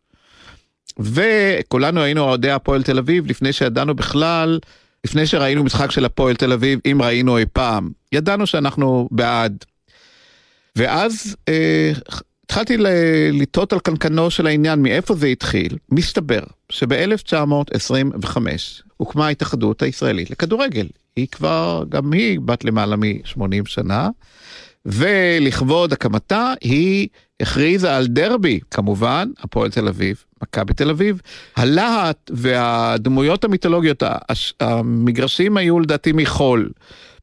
וכולנו היינו אוהדי הפועל תל אביב לפני שידענו בכלל, לפני שראינו משחק של הפועל תל אביב, אם ראינו אי פעם. ידענו שאנחנו בעד. ואז אה, התחלתי לטעות על קנקנו של העניין, מאיפה זה התחיל. מסתבר שב-1925 הוקמה ההתאחדות הישראלית לכדורגל. היא כבר, גם היא בת למעלה מ-80 שנה, ולכבוד הקמתה היא הכריזה על דרבי, כמובן, הפועל תל אביב, מכבי תל אביב. הלהט והדמויות המיתולוגיות, המגרשים היו לדעתי מחול.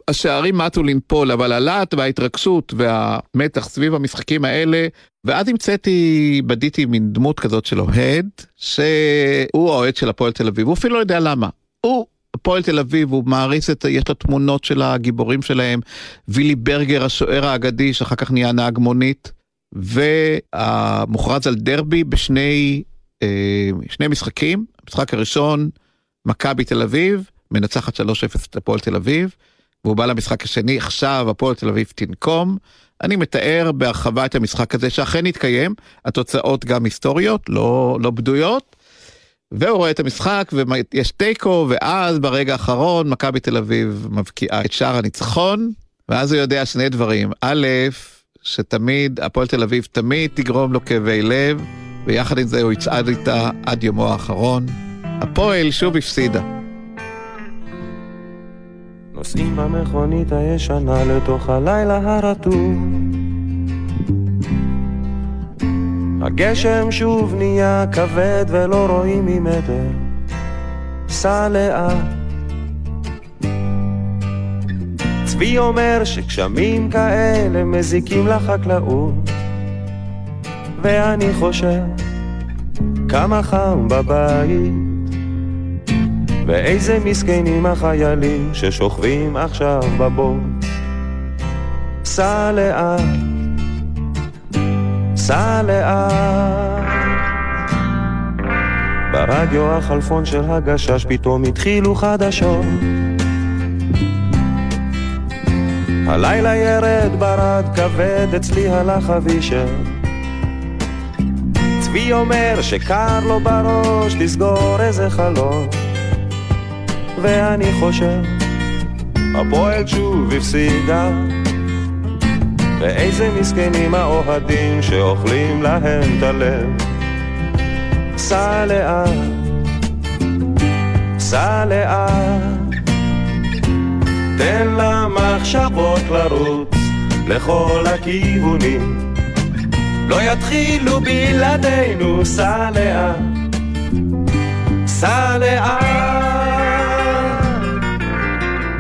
השערים מטו לנפול, אבל הלהט וההתרגשות והמתח סביב המשחקים האלה, ואז המצאתי, בדיתי מין דמות כזאת של אוהד, שהוא האוהד של הפועל תל אביב, הוא אפילו לא יודע למה. הוא הפועל תל אביב, הוא מעריץ את, יש לו תמונות של הגיבורים שלהם, וילי ברגר, השוער האגדי, שאחר כך נהיה נהג מונית, והמוכרז על דרבי בשני אה, שני משחקים, המשחק הראשון, מכבי תל אביב, מנצחת 3-0 את הפועל תל אביב, והוא בא למשחק השני, עכשיו הפועל תל אביב תנקום. אני מתאר בהרחבה את המשחק הזה שאכן התקיים, התוצאות גם היסטוריות, לא, לא בדויות. והוא רואה את המשחק ויש תיקו, ואז ברגע האחרון מכבי תל אביב מבקיעה את שער הניצחון, ואז הוא יודע שני דברים. א', שתמיד, הפועל תל אביב תמיד תגרום לו כאבי לב, ויחד עם זה הוא יצעד איתה עד יומו האחרון. הפועל שוב הפסידה. נוסעים במכונית הישנה לתוך הלילה הרטוב. הגשם שוב נהיה כבד ולא רואים ממטר. סע לאט. צבי אומר שגשמים כאלה מזיקים לחקלאות. ואני חושב כמה חם בבית. ואיזה מסכנים החיילים ששוכבים עכשיו בבור. סע לאט, סע לאט. ברדיו החלפון של הגשש פתאום התחילו חדשות. הלילה ירד ברד כבד, אצלי הלך אבישר. צבי אומר שקר לו בראש לסגור איזה חלון. ואני חושב, הפועל שוב הפסידה. ואיזה מסכנים האוהדים שאוכלים להם את הלב. סע לאט, סע לאט, תן למחשבות לרוץ לכל הכיוונים. לא יתחילו בלעדינו, סע לאט, סע לאט.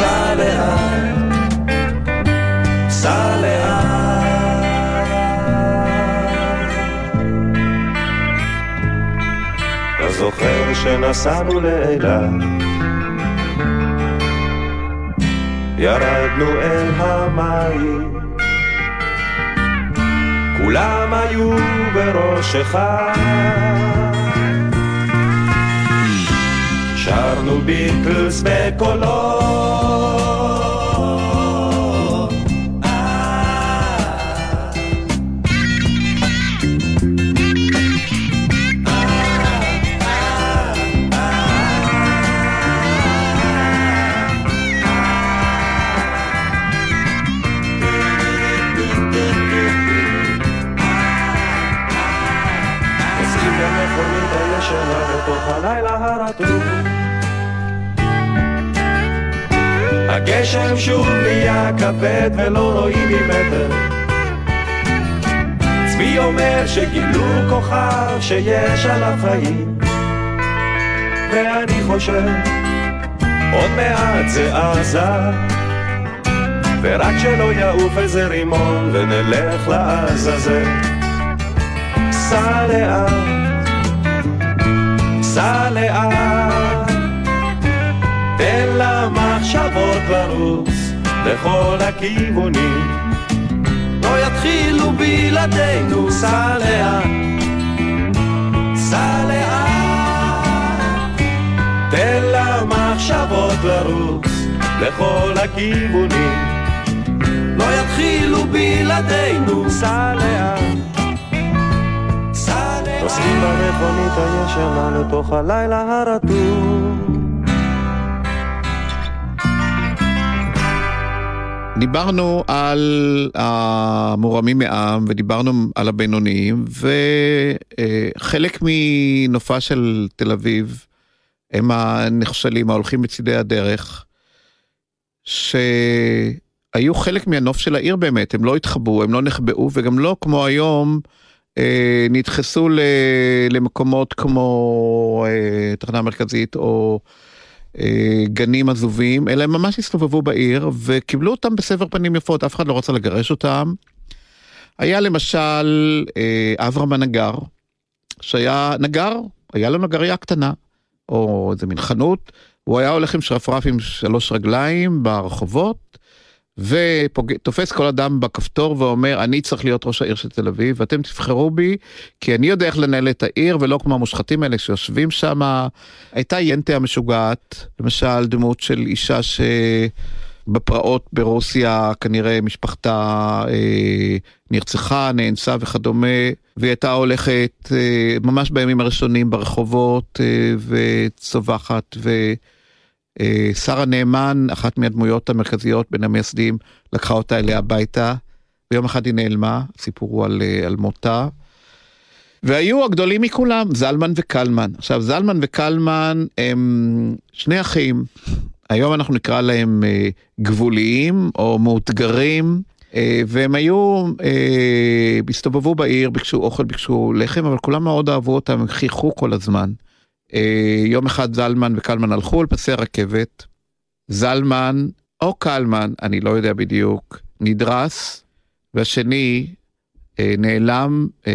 סע זוכר שנסענו לאילת, ירדנו אל המים, כולם היו בראש אחד. שרנו ביטלס בקולות נוסעים הגשם שוב נהיה כבד ולא רואים ממטר. צבי אומר שגילו כוכב שיש עליו חיים ואני חושב עוד מעט זה עזה ורק שלא יעוף איזה רימון ונלך לעזאזל. סע לאט, לכל הכיוונים. לא יתחילו בלעדינו, סע לאט, סע לאט תן למחשבות לרוץ לכל הכיוונים. לא יתחילו בלעדינו, סע לאט נוסעים במכונית הישנה לתוך הלילה הרטוב דיברנו על המורמים מעם ודיברנו על הבינוניים וחלק מנופה של תל אביב הם הנחשלים ההולכים בצידי הדרך שהיו חלק מהנוף של העיר באמת הם לא התחבאו הם לא נחבאו וגם לא כמו היום אה, נדחסו למקומות כמו אה, תחנה מרכזית או גנים עזובים, אלא הם ממש הסתובבו בעיר וקיבלו אותם בסבר פנים יפות, אף אחד לא רצה לגרש אותם. היה למשל אה, אברהם הנגר, שהיה נגר, היה לו נגריה קטנה, או איזה מין חנות, הוא היה הולך עם שרפרף עם שלוש רגליים ברחובות, ותופס כל אדם בכפתור ואומר, אני צריך להיות ראש העיר של תל אביב, ואתם תבחרו בי, כי אני יודע איך לנהל את העיר, ולא כמו המושחתים האלה שיושבים שם. הייתה ינטה המשוגעת, למשל דמות של אישה ש... בפרעות ברוסיה כנראה משפחתה אה, נרצחה, נאנסה וכדומה, והיא הייתה הולכת אה, ממש בימים הראשונים ברחובות אה, וצווחת, ושרה נאמן, אחת מהדמויות המרכזיות בין המייסדים, לקחה אותה אליה הביתה, ויום אחד היא נעלמה, סיפור הוא על, אה, על מותה. והיו הגדולים מכולם, זלמן וקלמן. עכשיו, זלמן וקלמן הם שני אחים, היום אנחנו נקרא להם אה, גבוליים או מאותגרים, אה, והם היו, אה, הסתובבו בעיר, ביקשו אוכל, ביקשו לחם, אבל כולם מאוד אהבו אותם, הם חייכו כל הזמן. אה, יום אחד זלמן וקלמן הלכו על פסי רכבת, זלמן או קלמן, אני לא יודע בדיוק, נדרס, והשני אה, נעלם אה,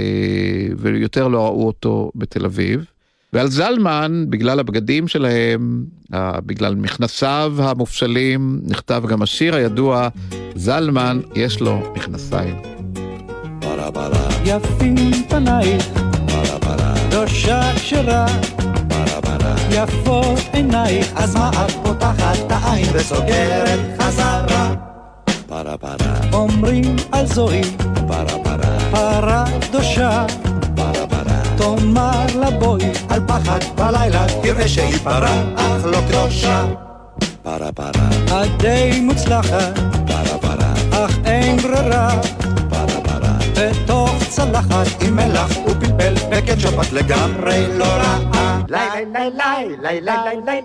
ויותר לא ראו אותו בתל אביב. ועל זלמן, בגלל הבגדים שלהם, בגלל מכנסיו המופשלים, נכתב גם השיר הידוע, זלמן, יש לו מכנסיים. יפים פנייך, ראשה כשרה, יפות עינייך, אז מה את פותחת את העין וסוגרת חזרה? אומרים על זוהי, פרה קדושה, תאמר לה בואי, על פחד בלילה, תראה שהיא פרה, אך לא קדושה. פרה פרה. את די מוצלחת, פרה פרה. אך אין ברירה, פרה פרה. צלחת עם מלח ופלפל וקטשופ את לגמרי לא רעה. ליי ליי ליי ליי ליי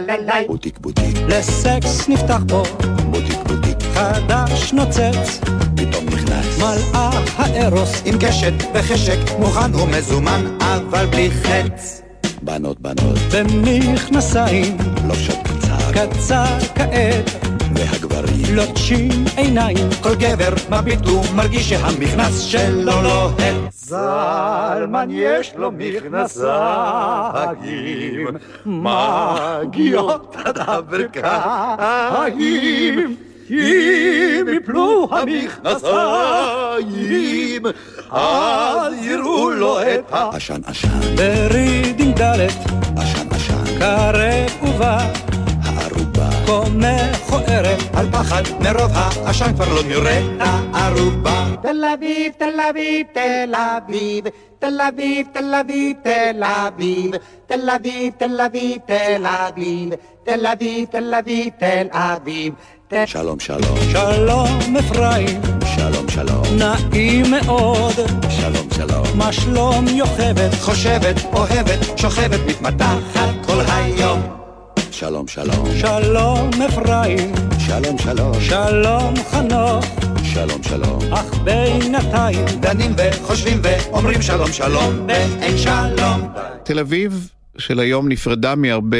ליי ליי בוטיק בוטיק. לסקס נפתח פה. בוטיק בוטיק. חדש נוצץ. פתאום נכנס. מלאה הארוס עם קשת וחשק. מוכן ומזומן אבל בלי חץ. בנות בנות. במכנסיים. לובשות קצר. קצר כעת. והגברים. לוטשים עיניים כל גבר מביט ומרגיש שהמכנס שלו לוהט זלמן יש לו מכנסיים מגיעות עד הברכיים אם יפלו המכנסיים אז יראו לו את העשן עשן ברידינג ד' עשן עשן. קרב ובא כה מכוערת על פחד מרוב העשן כבר לא נראה הערובה תל אביב תל אביב תל אביב תל אביב תל אביב תל אביב תל אביב תל אביב תל אביב תל אביב תל אביב תל אביב שלום שלום שלום אפרים שלום שלום נעים מאוד שלום שלום מה שלום יוכבת חושבת אוהבת שוכבת מתמתחת כל היום שלום שלום. שלום אפרים. שלום שלום. שלום חנוך. שלום שלום. אך בינתיים. דנים וחושבים ואומרים שלום שלום. ואין שלום. תל אביב של היום נפרדה מהרבה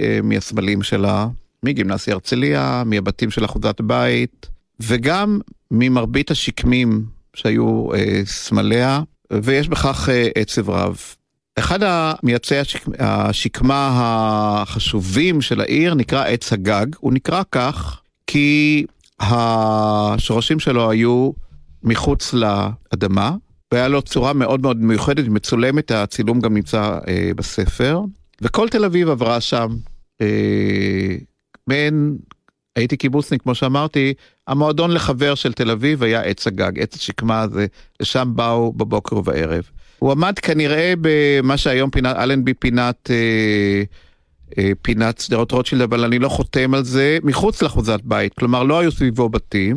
אה, מהסמלים שלה, מגימנסיה הרצליה, מהבתים של אחוזת בית, וגם ממרבית השקמים שהיו אה, סמליה, ויש בכך אה, עצב רב. אחד המייצאי השק... השקמה החשובים של העיר נקרא עץ הגג, הוא נקרא כך כי השורשים שלו היו מחוץ לאדמה, והיה לו צורה מאוד מאוד מיוחדת, מצולמת, הצילום גם נמצא אה, בספר, וכל תל אביב עברה שם. אה, הייתי קיבוצניק, כמו שאמרתי, המועדון לחבר של תל אביב היה עץ הגג, עץ השקמה הזה, לשם באו בבוקר ובערב. הוא עמד כנראה במה שהיום פינת, אלנבי פינת, אה, אה, פינת שדרות רוטשילד, אבל אני לא חותם על זה, מחוץ לאחוזת בית, כלומר לא היו סביבו בתים.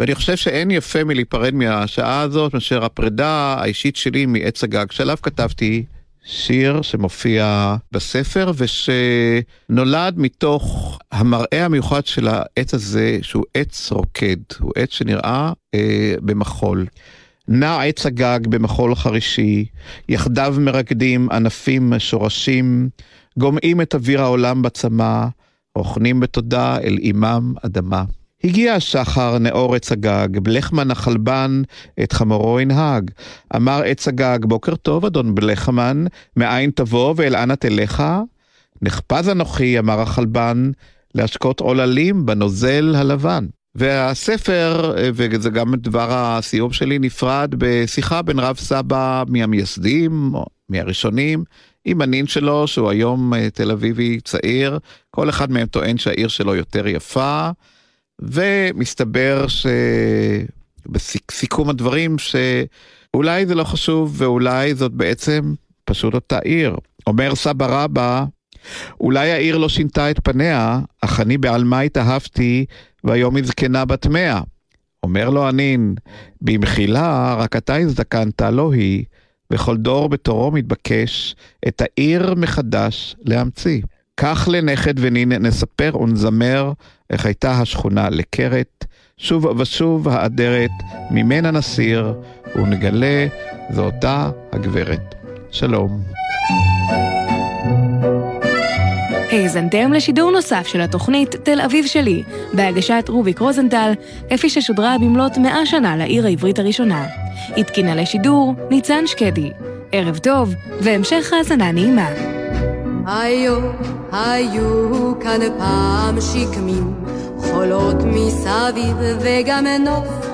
ואני חושב שאין יפה מלהיפרד מהשעה הזאת מאשר הפרידה האישית שלי מעץ הגג, שעליו כתבתי שיר שמופיע בספר ושנולד מתוך המראה המיוחד של העץ הזה, שהוא עץ רוקד, הוא עץ שנראה אה, במחול. נע עץ הגג במחול חרישי, יחדיו מרקדים ענפים שורשים, גומעים את אוויר העולם בצמא, רוכנים בתודה אל אימם אדמה. הגיע השחר נאור עץ הגג, בלחמן החלבן את חמורו ינהג. אמר עץ הגג, בוקר טוב אדון בלחמן, מאין תבוא ואל אנה תלך? נחפז אנוכי, אמר החלבן, להשקות עוללים בנוזל הלבן. והספר, וזה גם דבר הסיום שלי, נפרד בשיחה בין רב סבא מהמייסדים, מהראשונים, עם הנין שלו, שהוא היום אה, תל אביבי צעיר, כל אחד מהם טוען שהעיר שלו יותר יפה, ומסתבר שבסיכום הדברים שאולי זה לא חשוב ואולי זאת בעצם פשוט אותה עיר. אומר סבא רבא, אולי העיר לא שינתה את פניה, אך אני בעלמה התאהבתי, והיום היא זקנה בת מאה. אומר לו הנין, במחילה, רק אתה הזדקנת, לא היא, וכל דור בתורו מתבקש את העיר מחדש להמציא. כך לנכד ונין נספר ונזמר איך הייתה השכונה לקרת, שוב ושוב האדרת, ממנה נסיר, ונגלה זו אותה הגברת. שלום. האזנתם לשידור נוסף של התוכנית תל אביב שלי, בהגשת רוביק רוזנטל, כפי ששודרה במלאת מאה שנה לעיר העברית הראשונה. התקינה לשידור ניצן שקדי. ערב טוב, והמשך האזנה נעימה. היו, היו כאן פעם שקמים, חולות מסביב וגם נוף.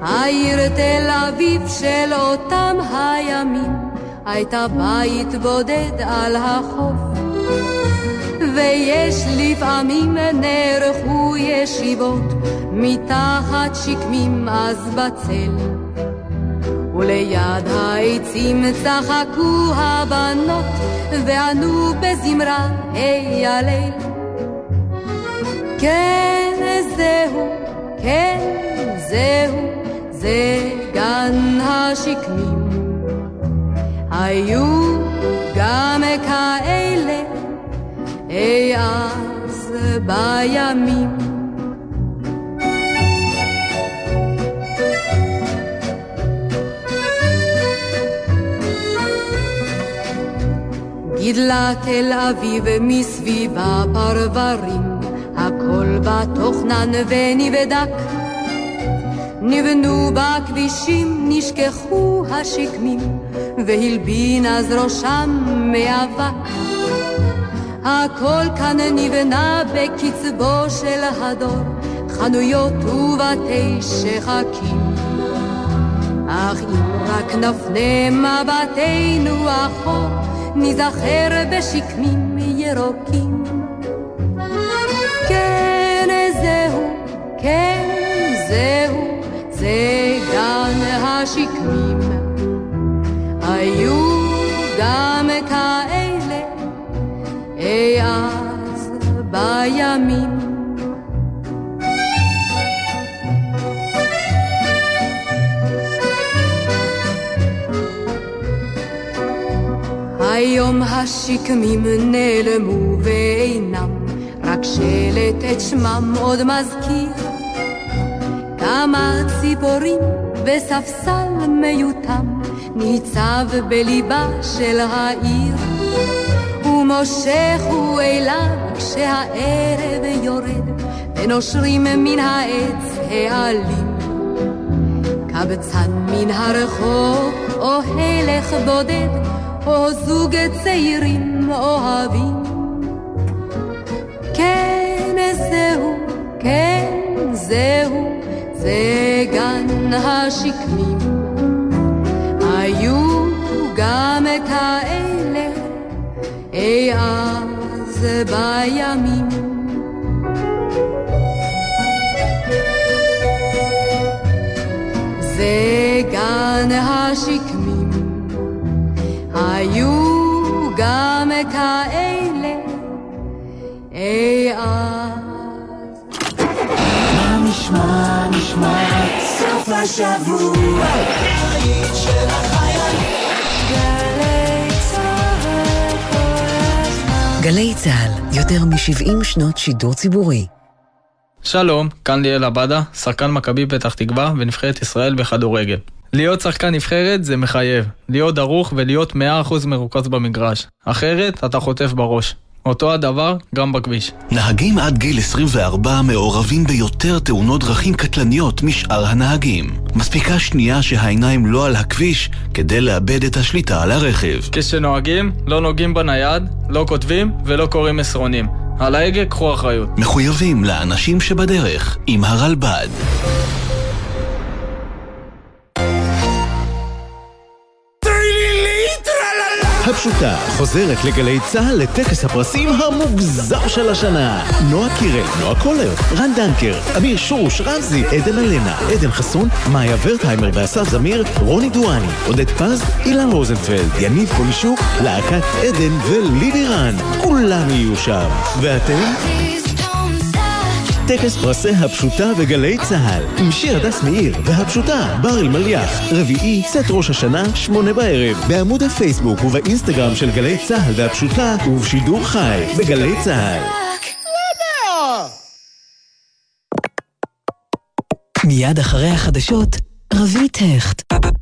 העיר תל אביב של אותם הימים, הייתה בית בודד על החוף. ויש לפעמים נערכו ישיבות מתחת שקמים אז בצל. וליד העצים צחקו הבנות וענו בזמרה היי הליל. כן זהו, כן זהו, זה גן השקמים. היו גם כאלה אי אז בימים. גידלה תל אביב מסביבה פרברים, הכל בתוכנן ונבדק. נבנו בכבישים, נשכחו השקמים, והלבין אז ראשם מאבק. הכל כאן נבנה בקצבו של הדור, חנויות ובתי שחקים. אך אם רק נפנה מבטנו אחור, ניזכר בשקמים ירוקים. כן, זהו, כן, זהו, זה גן השקמים. היו גם כאלה אי אז בימים. היום השקמים נעלמו ואינם, רק שלט את שמם עוד מזכיר. כמה ציפורים וספסל מיותם ניצב בליבה של העיר. ומושך הוא אליו כשהערב יורד, ונושרים מן העץ העלים. קבצן מן הרחוב או הלך בודד, או זוג צעירים אוהבים. כן, זהו, כן, זהו, זה גן השקמים. היו גם כאלה אי אז בימים. זה גן השקמים, היו גם כאלה אי השבוע. גלי צה"ל, יותר מ-70 שנות שידור ציבורי. שלום, כאן ליאל עבדה, שחקן מכבי פתח תקווה ונבחרת ישראל בכדורגל. להיות שחקן נבחרת זה מחייב, להיות דרוך ולהיות 100% מרוכז במגרש, אחרת אתה חוטף בראש. אותו הדבר גם בכביש. נהגים עד גיל 24 מעורבים ביותר תאונות דרכים קטלניות משאר הנהגים. מספיקה שנייה שהעיניים לא על הכביש כדי לאבד את השליטה על הרכב. כשנוהגים, לא נוגעים בנייד, לא כותבים ולא קוראים מסרונים. על ההגה קחו אחריות. מחויבים לאנשים שבדרך עם הרלב"ד. הפשוטה חוזרת לגלי צה"ל לטקס הפרסים המוגזם של השנה. נועה קירל, נועה קולר, רן דנקר, אמיר שורוש, רמזי, עדן אלנה, עדן חסון, מאיה ורטהיימר ואסף זמיר, רוני דואני, עודד פז, אילן רוזנפלד, יניב קולישוק, להקת עדן וליבי רן. כולם יהיו שם. ואתם? טקס פרסי הפשוטה וגלי צה"ל עם שיר הדס מאיר והפשוטה בר אלמליח. רביעי, צאת ראש השנה, שמונה בערב. בעמוד הפייסבוק ובאינסטגרם של גלי צה"ל והפשוטה ובשידור חי בגלי צה"ל. מיד אחרי החדשות, רבית הכט.